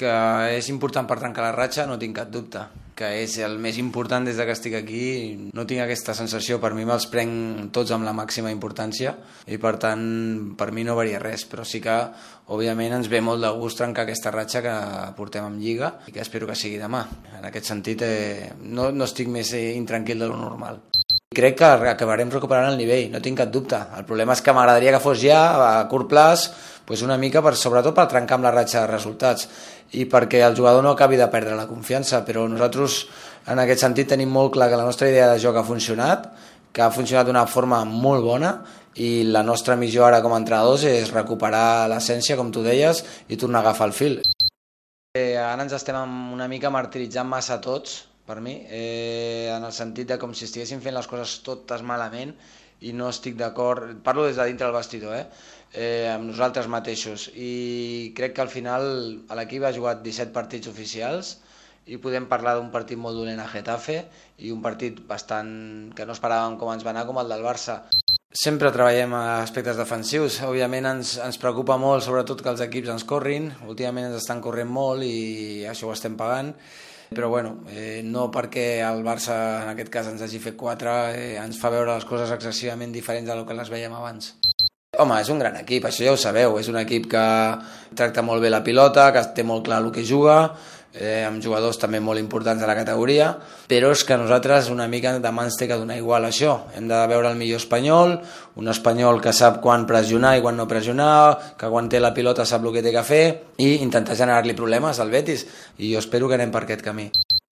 Que és important per trencar la ratxa, no tinc cap dubte que és el més important des de que estic aquí. No tinc aquesta sensació, per mi me'ls prenc tots amb la màxima importància i per tant per mi no varia res, però sí que òbviament ens ve molt de gust trencar aquesta ratxa que portem amb Lliga i que espero que sigui demà. En aquest sentit eh, no, no estic més eh, intranquil de lo normal. Crec que acabarem recuperant el nivell, no tinc cap dubte. El problema és que m'agradaria que fos ja, a curt plaç, pues una mica per, sobretot per trencar amb la ratxa de resultats i perquè el jugador no acabi de perdre la confiança, però nosaltres en aquest sentit tenim molt clar que la nostra idea de joc ha funcionat, que ha funcionat d'una forma molt bona i la nostra missió ara com a entrenadors és recuperar l'essència, com tu deies, i tornar a agafar el fil. Eh, ara ens estem una mica martiritzant massa tots, per mi, eh, en el sentit de com si estiguéssim fent les coses totes malament i no estic d'acord, parlo des de dintre del vestidor, eh? eh, amb nosaltres mateixos i crec que al final l'equip ha jugat 17 partits oficials i podem parlar d'un partit molt dolent a Getafe i un partit bastant que no esperàvem com ens va anar com el del Barça. Sempre treballem a aspectes defensius. Òbviament ens, ens preocupa molt, sobretot que els equips ens corrin. Últimament ens estan corrent molt i això ho estem pagant però bueno, eh, no perquè el Barça en aquest cas ens hagi fet 4 eh, ens fa veure les coses excessivament diferents del que les veiem abans. Home, és un gran equip, això ja ho sabeu, és un equip que tracta molt bé la pilota, que té molt clar el que juga, eh, amb jugadors també molt importants de la categoria, però és que nosaltres una mica demà ens té que donar igual això. Hem de veure el millor espanyol, un espanyol que sap quan pressionar i quan no pressionar, que quan té la pilota sap el que té que fer i intentar generar-li problemes al Betis. I jo espero que anem per aquest camí.